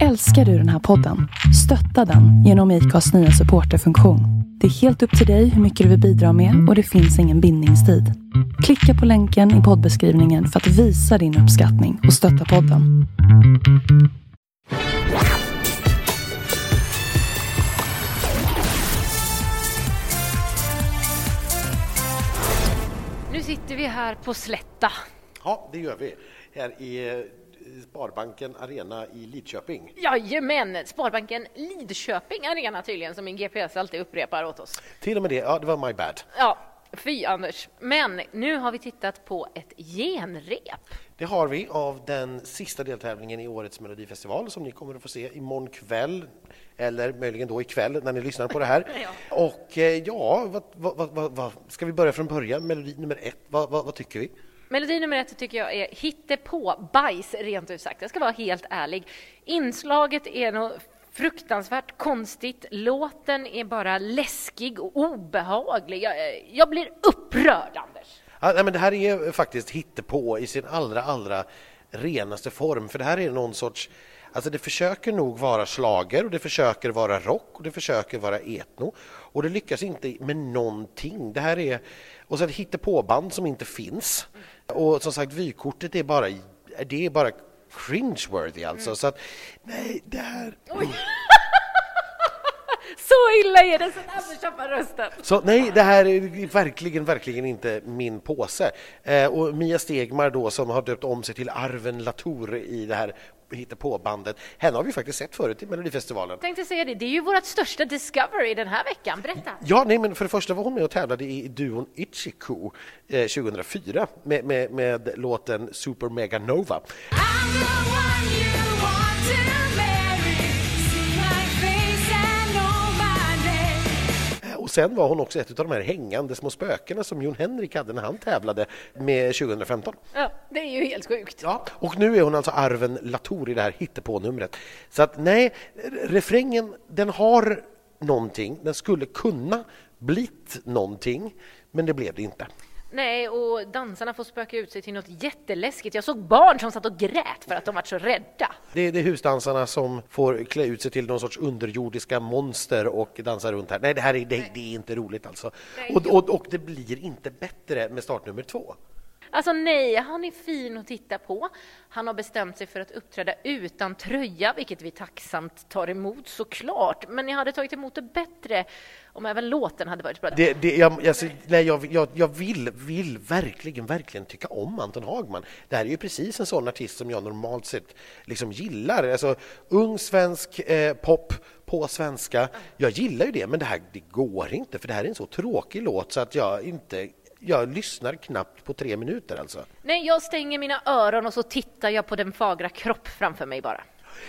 Älskar du den här podden? Stötta den genom IKAs nya supporterfunktion. Det är helt upp till dig hur mycket du vill bidra med och det finns ingen bindningstid. Klicka på länken i poddbeskrivningen för att visa din uppskattning och stötta podden. Nu sitter vi här på Slätta. Ja, det gör vi. Här i eh, Sparbanken Arena i Lidköping. Jajamän! Sparbanken Lidköping Arena tydligen, som min GPS alltid upprepar åt oss. Till och med det, ja det var my bad. Ja, fy Anders. Men nu har vi tittat på ett genrep. Det har vi av den sista deltävlingen i årets Melodifestival som ni kommer att få se imorgon kväll eller möjligen då ikväll när ni lyssnar på det här. Ja. Och eh, ja, vad, vad, vad, ska vi börja från början? Melodi nummer ett, vad tycker vi? Melodi nummer ett tycker jag är hittepå-bajs, rent ut sagt. Jag ska vara helt ärlig. Inslaget är nog fruktansvärt konstigt. Låten är bara läskig och obehaglig. Jag, jag blir upprörd, Anders. Ja, nej, men det här är faktiskt hittepå i sin allra, allra renaste form. För det här är någon sorts... Alltså det försöker nog vara slager och det försöker vara rock och det försöker vara etno. Och det lyckas inte med någonting. Det här är... Och så ett hittepåband som inte finns. Och som sagt, vykortet är bara... Det är bara cringeworthy alltså. Så att, nej, det här... Så illa är det, så tappar rösten. Så nej, det här är verkligen, verkligen inte min påse. Eh, och Mia Stegmar då som har döpt om sig till Arven Latour i det här hittepåbandet. Henne har vi faktiskt sett förut i Melodifestivalen. Jag tänkte säga det, det är ju vårt största discovery den här veckan. Berätta. Ja, nej, men för det första var hon med och tävlade i duon Ichiku eh, 2004 med, med, med låten Super Mega Nova. I'm the one you want to sen var hon också ett av de här hängande små spökena som Jon Henrik hade när han tävlade med 2015. Ja, det är ju helt sjukt. Ja, och nu är hon alltså Arven Latour i det här hittepånumret. Så att nej, refrängen den har någonting, den skulle kunna blivit någonting, men det blev det inte. Nej, och dansarna får spöka ut sig till något jätteläskigt. Jag såg barn som satt och grät för att de var så rädda. Det är, det är husdansarna som får klä ut sig till någon sorts underjordiska monster och dansa runt här. Nej, det här är, det, det är inte roligt alltså. Och, och, och det blir inte bättre med startnummer två. Alltså nej, han är fin att titta på. Han har bestämt sig för att uppträda utan tröja, vilket vi tacksamt tar emot såklart. Men jag hade tagit emot det bättre om även låten hade varit bra. Det, det, jag, alltså, nej, jag, jag, jag vill, vill verkligen, verkligen tycka om Anton Hagman. Det här är ju precis en sån artist som jag normalt sett liksom gillar. Alltså, ung svensk eh, pop på svenska. Jag gillar ju det, men det här det går inte för det här är en så tråkig låt så att jag inte jag lyssnar knappt på tre minuter alltså. Nej, jag stänger mina öron och så tittar jag på den fagra kropp framför mig bara.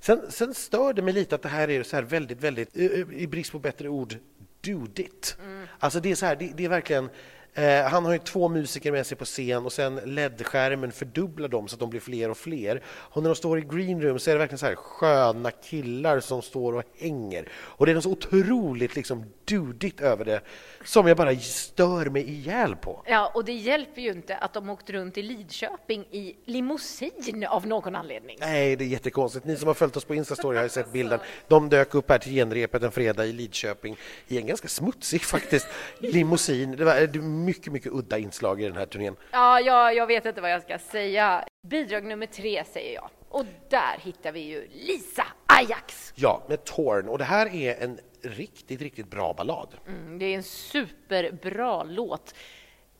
Sen, sen stör det mig lite att det här är så här väldigt, väldigt, eh, i brist på bättre ord, dudigt. Alltså det är så här, det, det är verkligen Eh, han har ju två musiker med sig på scen och sen LED-skärmen fördubblar dem så att de blir fler och fler. Och när de står i green room så är det verkligen så här sköna killar som står och hänger. Och det är något så otroligt liksom dudigt över det som jag bara stör mig ihjäl på. Ja, och det hjälper ju inte att de åkt runt i Lidköping i limousin av någon anledning. Nej, det är jättekonstigt. Ni som har följt oss på Instastory har ju sett bilden. De dök upp här till genrepet en fredag i Lidköping i en ganska smutsig faktiskt limousin. Det var mycket, mycket udda inslag i den här turnén. Ja, ja, jag vet inte vad jag ska säga. Bidrag nummer tre säger jag. Och där hittar vi ju Lisa Ajax. Ja, med Torn. Och det här är en riktigt, riktigt bra ballad. Mm, det är en superbra låt.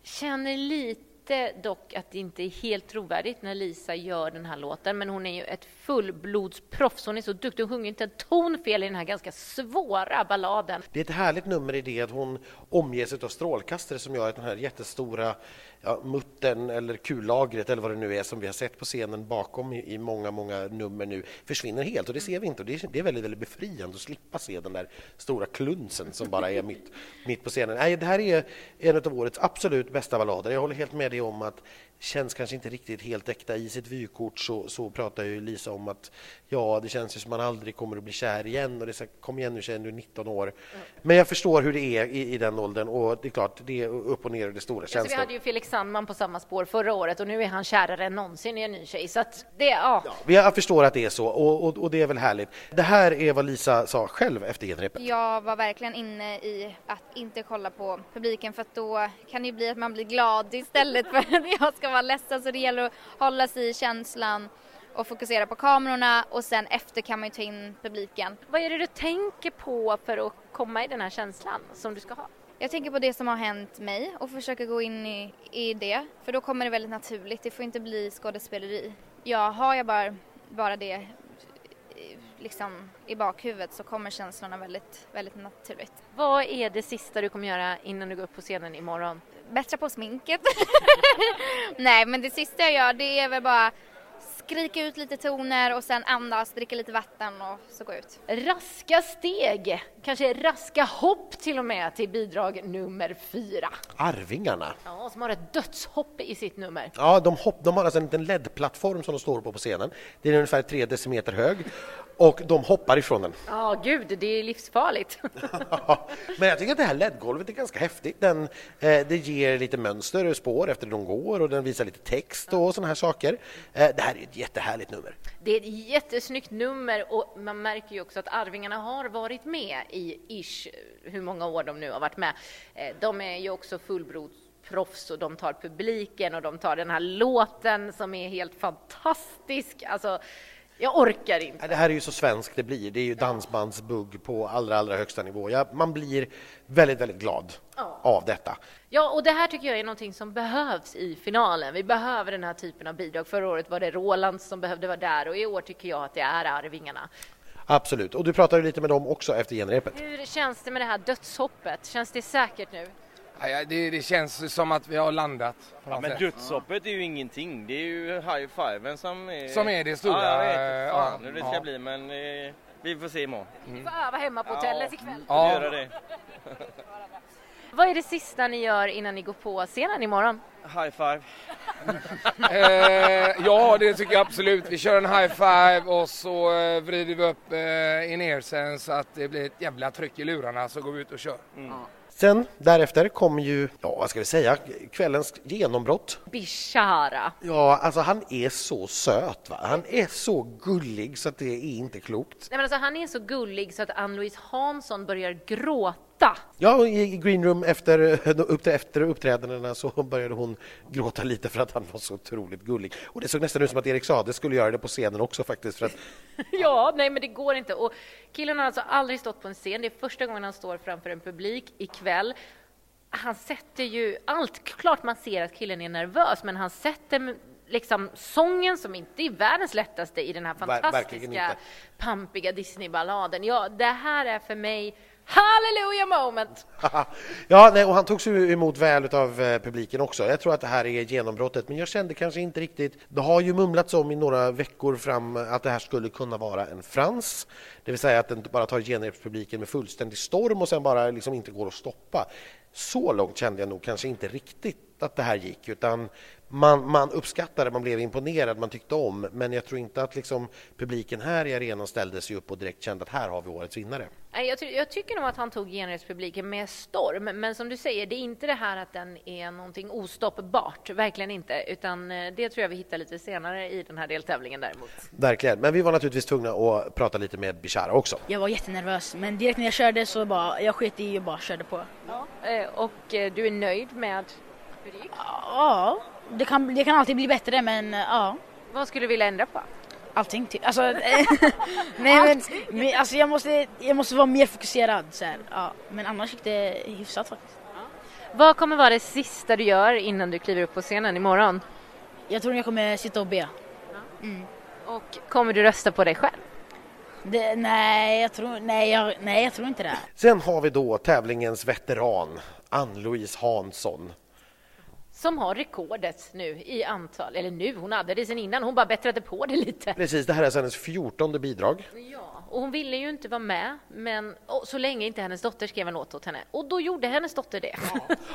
Känner lite dock att det inte är helt trovärdigt när Lisa gör den här låten, men hon är ju ett fullblodsproffs. Hon är så duktig, hon sjunger inte en ton fel i den här ganska svåra balladen. Det är ett härligt nummer i det att hon omges av strålkastare som gör att den här jättestora ja, muttern eller kullagret eller vad det nu är som vi har sett på scenen bakom i, i många, många nummer nu försvinner helt och det ser vi inte och det är, det är väldigt, väldigt befriande att slippa se den där stora klunsen som bara är mitt, mitt på scenen. Nej, det här är en av årets absolut bästa ballader. Jag håller helt med dig det om att känns kanske inte riktigt helt äkta. I sitt vykort så, så pratar ju Lisa om att ja, det känns ju som man aldrig kommer att bli kär igen och det är så, kom igen nu tjejen, du är 19 år. Men jag förstår hur det är i, i den åldern och det är klart, det är upp och ner och det är stora Alltså, vi känslor. hade ju Felix Sandman på samma spår förra året och nu är han kärare än någonsin i en ny tjej. Så att det, ja. Jag förstår att det är så och, och, och det är väl härligt. Det här är vad Lisa sa själv efter genrepet. Jag var verkligen inne i att inte kolla på publiken för att då kan det ju bli att man blir glad istället för att jag ska vara ledsen så det gäller att hålla sig i känslan och fokusera på kamerorna och sen efter kan man ju ta in publiken. Vad är det du tänker på för att komma i den här känslan som du ska ha? Jag tänker på det som har hänt mig och försöker gå in i, i det för då kommer det väldigt naturligt, det får inte bli skådespeleri. Ja, har jag bara, bara det liksom i bakhuvudet så kommer känslorna väldigt, väldigt naturligt. Vad är det sista du kommer göra innan du går upp på scenen imorgon? Bättra på sminket. Nej, men det sista jag gör det är väl bara skrika ut lite toner och sen andas, dricka lite vatten och så gå ut. Raska steg, kanske raska hopp till och med till bidrag nummer fyra. Arvingarna. Ja, som har ett dödshopp i sitt nummer. Ja, de, hopp, de har alltså en liten LED-plattform som de står på på scenen. Den är ungefär tre decimeter hög och de hoppar ifrån den. Ja, gud, det är livsfarligt. Men jag tycker att det här LED-golvet är ganska häftigt. Den, eh, det ger lite mönster och spår efter de går och den visar lite text och sådana här saker. Eh, det här är ett jättehärligt nummer. Det är ett jättesnyggt nummer och man märker ju också att Arvingarna har varit med i ish hur många år de nu har varit med. Eh, De är ju också fullblodsproffs och de tar publiken och de tar den här låten som är helt fantastisk. Alltså, jag orkar inte. Ja, Det här är ju så svenskt det blir. Det är ju dansbandsbugg på allra, allra högsta nivå. Ja, man blir väldigt, väldigt glad av detta. Ja, och det här tycker jag är någonting som behövs i finalen. Vi behöver den här typen av bidrag. Förra året var det Roland som behövde vara där och i år tycker jag att det är Arvingarna. Absolut. Och du pratade lite med dem också efter genrepet. Hur känns det med det här dödshoppet? Känns det säkert nu? Ja, ja, det, det känns som att vi har landat. Ja, men sätt. dödshoppet är ju ingenting. Det är ju high-fiven som är... Som är det stora, Ja, jag vet. Fan ja, hur det ska ja. bli, men eh, vi får se imorgon. Vi får öva hemma på hotellet ikväll. Ja. Ja. Göra det. Vad är det sista ni gör innan ni går på scenen imorgon? High five. Eh, ja, det tycker jag absolut. Vi kör en high five och så eh, vrider vi upp eh, in så att det blir ett jävla tryck i lurarna så går vi ut och kör. Sen därefter kom ju, ja vad ska vi säga, kvällens genombrott. Bishara. Ja, alltså han är så söt va? Han är så gullig så att det är inte klokt. Nej, men alltså, han är så gullig så att Ann-Louise Hansson börjar gråta. Ja, i i Green Room efter, upp- efter uppträdandena så började hon gråta lite för att han var så otroligt gullig. Och det såg nästan ut som att Erik Saade skulle göra det på scenen också faktiskt. För att, Ja, nej men det går inte. Och killen har alltså aldrig stått på en scen. Det är första gången han står framför en publik ikväll. Han sätter ju allt. Klart man ser att killen är nervös, men han sätter liksom sången som inte är världens lättaste i den här fantastiska, pampiga Disneyballaden. Ja, det här är för mig Hallelujah moment! ja, nej, och han togs emot väl av eh, publiken också. Jag tror att det här är genombrottet, men jag kände kanske inte riktigt... Det har ju mumlats om i några veckor fram att det här skulle kunna vara en frans, det vill säga att den bara tar genrepspubliken med fullständig storm och sen bara liksom inte går att stoppa. Så långt kände jag nog kanske inte riktigt att det här gick, utan man, man uppskattade, man blev imponerad, man tyckte om, men jag tror inte att liksom publiken här i arenan ställde sig upp och direkt kände att här har vi årets vinnare. Jag, ty- jag tycker nog att han tog genrepspubliken med storm, men som du säger, det är inte det här att den är någonting ostoppbart, verkligen inte, utan eh, det tror jag vi hittar lite senare i den här deltävlingen däremot. Verkligen, men vi var naturligtvis tvungna att prata lite med Bishara också. Jag var jättenervös, men direkt när jag körde så bara, jag sket i och bara körde på. Eh, Och eh, du är nöjd med hur det gick? Ja, det kan, det kan alltid bli bättre, men ja, Vad skulle du vilja ändra på? Allting typ. Alltså, eh, nej men, men alltså jag måste, jag måste vara mer fokuserad så här. Ja, men annars gick det hyfsat faktiskt. Vad kommer vara det sista du gör innan du kliver upp på scenen imorgon? Jag tror jag kommer sitta och be. Och kommer du rösta på dig själv? Det, nej, jag tror, nej, jag, nej, jag tror inte det. Sen har vi då tävlingens veteran, Ann-Louise Hansson. Som har rekordet nu i antal, eller nu, hon hade det sen innan, hon bara bättrade på det lite. Precis, det här är hennes fjortonde bidrag. Ja, och hon ville ju inte vara med, men och så länge inte hennes dotter skrev en låt åt henne. Och då gjorde hennes dotter det.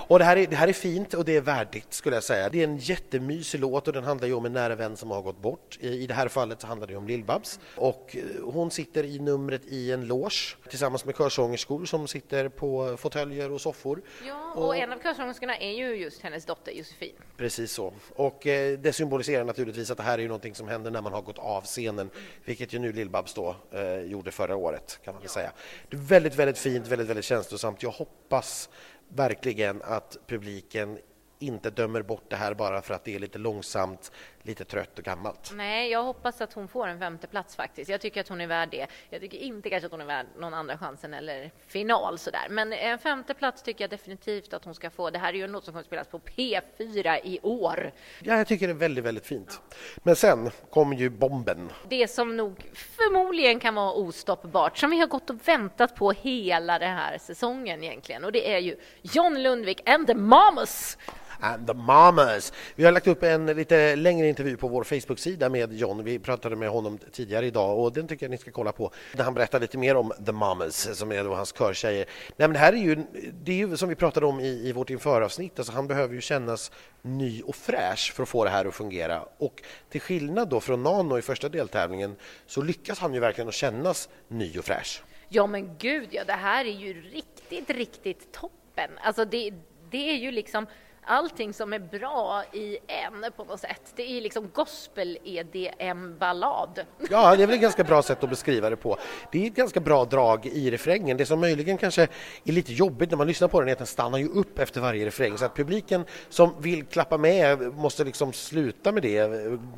Och det här, är, det här är fint och det är värdigt skulle jag säga. Det är en jättemysig låt och den handlar ju om en nära vän som har gått bort. I, i det här fallet så handlar det om Lill-Babs. Och eh, hon sitter i numret i en loge tillsammans med körsångerskor som sitter på fåtöljer och soffor. Ja, och en av körsångerskorna är ju just hennes dotter Josefin. Precis så. Och eh, det symboliserar naturligtvis att det här är ju någonting som händer när man har gått av scenen, vilket ju nu Lill-Babs då eh, Eh, gjorde förra året kan man ja. säga. Det är väldigt, väldigt fint, väldigt, väldigt känslosamt. Jag hoppas verkligen att publiken inte dömer bort det här bara för att det är lite långsamt, lite trött och gammalt. Nej, jag hoppas att hon får en femte plats faktiskt. Jag tycker att hon är värd det. Jag tycker inte kanske att hon är värd någon andra chansen eller final sådär. Men en femte plats tycker jag definitivt att hon ska få. Det här är ju låt som kommer spelas på P4 i år. Ja, jag tycker det är väldigt, väldigt fint. Men sen kommer ju bomben. Det som nog förmodligen kan vara ostoppbart, som vi har gått och väntat på hela den här säsongen egentligen. Och det är ju John Lundvik and the Mamas and the Mamas. Vi har lagt upp en lite längre intervju på vår Facebook-sida med John. Vi pratade med honom tidigare idag och den tycker jag ni ska kolla på. Där han berättar lite mer om the Mamas som är då hans körtjejer. Nej, men det här är ju, det är ju som vi pratade om i, i vårt införavsnitt. Alltså han behöver ju kännas ny och fräsch för att få det här att fungera. Och till skillnad då från Nano i första deltävlingen så lyckas han ju verkligen att kännas ny och fräsch. Ja, men gud, ja, det här är ju riktigt, riktigt toppen. Alltså, det, det är ju liksom allting som är bra i en på något sätt. Det är liksom gospel-EDM-ballad. Ja, det är väl ett ganska bra sätt att beskriva det på. Det är ett ganska bra drag i refrängen. Det som möjligen kanske är lite jobbigt när man lyssnar på den är att den stannar ju upp efter varje refräng så att publiken som vill klappa med måste liksom sluta med det eh,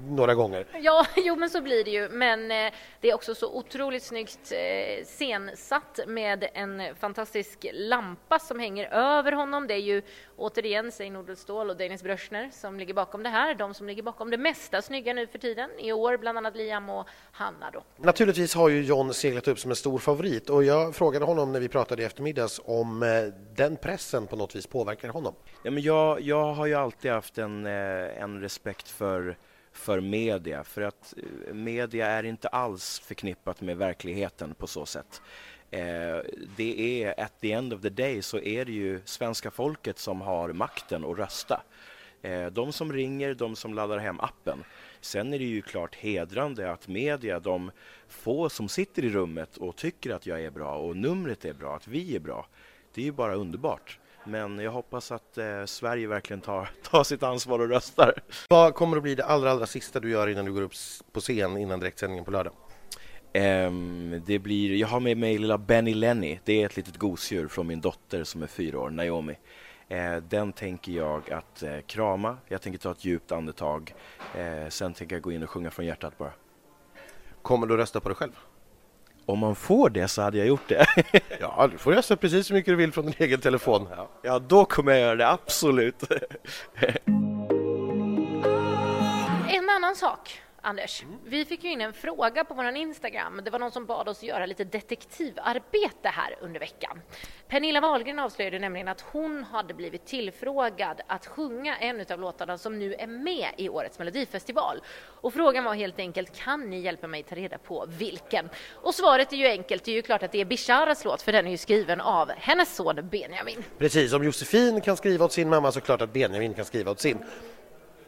några gånger. Ja, jo, men så blir det ju. Men eh, det är också så otroligt snyggt eh, scensatt med en fantastisk lampa som hänger över honom. Det är ju återigen Sein Odelstål och Dennis Bröschner som ligger bakom det här. De som ligger bakom det mesta snygga nu för tiden. I år bland annat Liam och Hanna då. Naturligtvis har ju John seglat upp som en stor favorit och jag frågade honom när vi pratade i eftermiddags om eh, den pressen på något vis påverkar honom. Ja, men jag, jag har ju alltid haft en, eh, en respekt för, för media, för att eh, media är inte alls förknippat med verkligheten på så sätt. Eh, det är, at the end of the day, så är det ju svenska folket som har makten att rösta. Eh, de som ringer, de som laddar hem appen. Sen är det ju klart hedrande att media, de få som sitter i rummet och tycker att jag är bra och numret är bra, att vi är bra, det är ju bara underbart. Men jag hoppas att eh, Sverige verkligen tar, tar sitt ansvar och röstar. Vad kommer att bli det allra, allra sista du gör innan du går upp på scen innan direktsändningen på lördag? Ehm, det blir, jag har med mig lilla Benny Lenny. Det är ett litet gosedjur från min dotter som är fyra år, Naomi. Eh, den tänker jag att eh, krama. Jag tänker ta ett djupt andetag. Eh, sen tänker jag gå in och sjunga från hjärtat bara. Kommer du rösta på dig själv? Om man får det så hade jag gjort det. Ja, du får rösta precis så mycket du vill från din egen telefon. ja, då kommer jag göra det, absolut. En annan sak, Anders. Vi fick ju in en fråga på vår Instagram. Det var någon som bad oss göra lite detektivarbete här under veckan. Pernilla Wahlgren avslöjade nämligen att hon hade blivit tillfrågad att sjunga en av låtarna som nu är med i årets Melodifestival. Och frågan var helt enkelt, kan ni hjälpa mig ta reda på vilken? Och svaret är ju enkelt, det är ju klart att det är Bisharas låt, för den är ju skriven av hennes son Benjamin. Precis, om Josefin kan skriva åt sin mamma så klart att Benjamin kan skriva åt sin.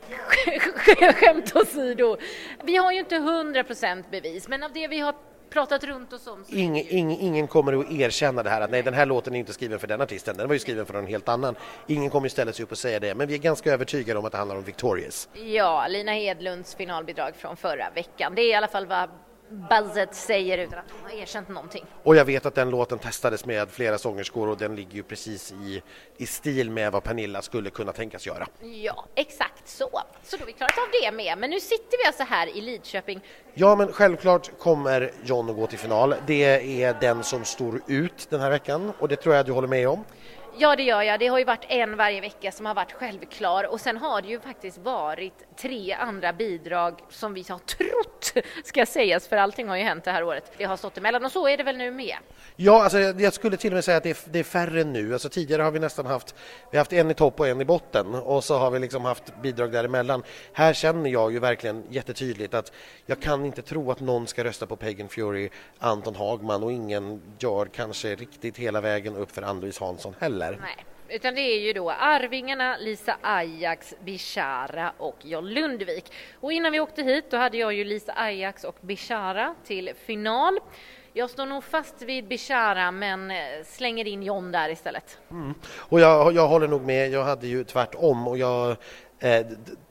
Skämt åsido. Vi har ju inte 100% bevis, men av det vi har pratat runt oss om Ingen, ingen, ingen kommer att erkänna det här att nej, den här låten är inte skriven för den artisten, den var ju skriven för någon helt annan. Ingen kommer ju ställa sig upp och säga det, men vi är ganska övertygade om att det handlar om Victorious. Ja, Lina Hedlunds finalbidrag från förra veckan. Det är i alla fall vad Buzzet säger utan att hon har erkänt någonting. Och jag vet att den låten testades med flera sångerskor och den ligger ju precis i, i stil med vad Pernilla skulle kunna tänkas göra. Ja, exakt så. Så då har vi klarat av det med. Men nu sitter vi alltså här i Lidköping. Ja, men självklart kommer John att gå till final. Det är den som står ut den här veckan och det tror jag du håller med om. Ja, det gör jag. Det har ju varit en varje vecka som har varit självklar och sen har det ju faktiskt varit tre andra bidrag som vi har trott ska sägas, för allting har ju hänt det här året. Det har stått emellan och så är det väl nu med. Ja, alltså, jag skulle till och med säga att det är, det är färre nu. Alltså, tidigare har vi nästan haft, vi har haft en i topp och en i botten och så har vi liksom haft bidrag däremellan. Här känner jag ju verkligen jättetydligt att jag kan inte tro att någon ska rösta på Pagan Fury, Anton Hagman och ingen gör kanske riktigt hela vägen upp för Ann-Louise Hansson heller. Nej. Utan det är ju då Arvingarna, Lisa Ajax, Bishara och John Lundvik. Och innan vi åkte hit då hade jag ju Lisa Ajax och Bishara till final. Jag står nog fast vid Bishara men eh, slänger in John där istället. Mm. Och jag, jag håller nog med, jag hade ju tvärtom och jag eh,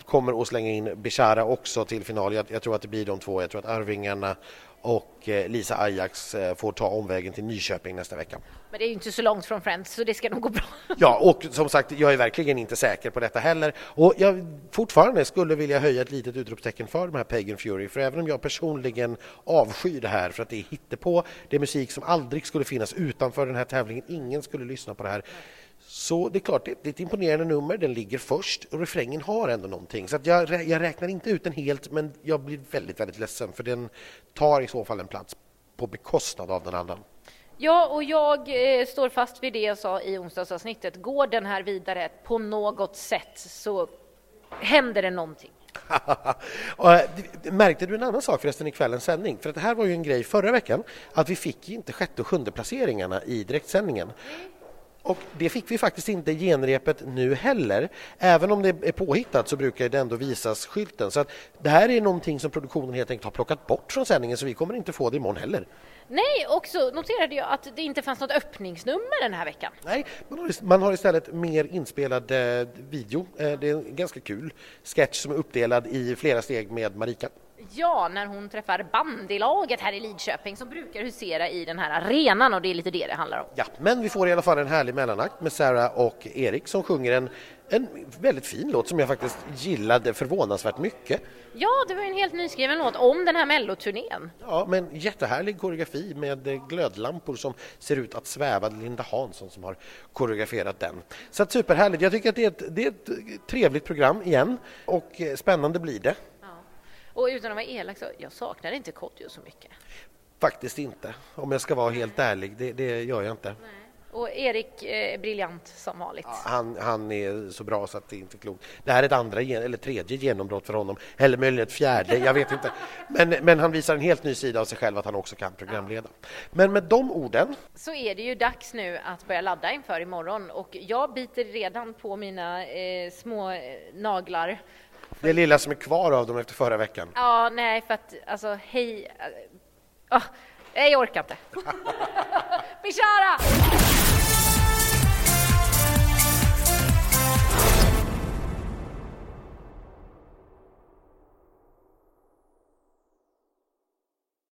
kommer att slänga in Bishara också till final. Jag, jag tror att det blir de två, jag tror att Arvingarna och eh, Lisa Ajax eh, får ta omvägen till Nyköping nästa vecka. Men det är ju inte så långt från Friends så det ska nog gå bra. Ja, och som sagt, jag är verkligen inte säker på detta heller. Och jag fortfarande skulle vilja höja ett litet utropstecken för de här Pagan Fury, för även om jag personligen avskyr det här för att det är hittepå, det är musik som aldrig skulle finnas utanför den här tävlingen, ingen skulle lyssna på det här. Så det är klart, det det är ett imponerande nummer, den ligger först och refrängen har ändå någonting. Så jag, jag räknar inte ut den helt, men jag blir väldigt, väldigt ledsen för den tar i så fall en plats på bekostnad av den andra. Ja, och jag eh, står fast vid det jag sa i onsdagsavsnittet. Går den här vidare på något sätt så händer det någonting. Eh, Märkte du en annan sak förresten i kvällens sändning? För att det här var ju en grej förra veckan att vi fick inte sjätte och sjunde placeringarna i direktsändningen. Och det fick vi faktiskt inte i genrepet nu heller. Även om det är påhittat så brukar det ändå visas skylten. Så att det här är någonting som produktionen helt enkelt har plockat bort från sändningen så vi kommer inte få det imorgon heller. Nej, och så noterade jag att det inte fanns något öppningsnummer den här veckan. Nej, man har, istället mer inspelad eh, video. Eh, det är en ganska kul sketch som är uppdelad i flera steg med Marika. Ja, när hon träffar bandylaget här i Lidköping som brukar husera i den här arenan och det är lite det det handlar om. Ja, men vi får i alla fall en härlig mellanakt med Sarah och Erik som sjunger en, en väldigt fin låt som jag faktiskt gillade förvånansvärt mycket. Ja, det var en helt nyskriven låt om den här melloturnén. Ja, men jättehärlig koreografi med eh, glödlampor som ser ut att sväva. Linda Hansson som har koreograferat den. Så att superhärligt. Jag tycker att det är ett, det är ett trevligt program igen och eh, spännande blir det. Och utan att vara elak så, jag saknar inte Kodjo så mycket. Faktiskt inte, om jag ska vara helt ärlig. Det, det gör jag inte. Och Erik eh, är briljant som vanligt. Han, han är så bra så att det är inte klokt. Det här är ett andra eller tredje genombrott för honom, eller möjligen ett fjärde, jag vet inte. Men, men han visar en helt ny sida av sig själv, att han också kan programleda. Men med de orden, Så är det ju dags nu att börja ladda inför imorgon och jag biter redan på mina eh, små eh, naglar. Det lilla som är kvar av dem efter förra veckan. Ja, nej, för att alltså, hej... nej, jag orkar inte. Bishara!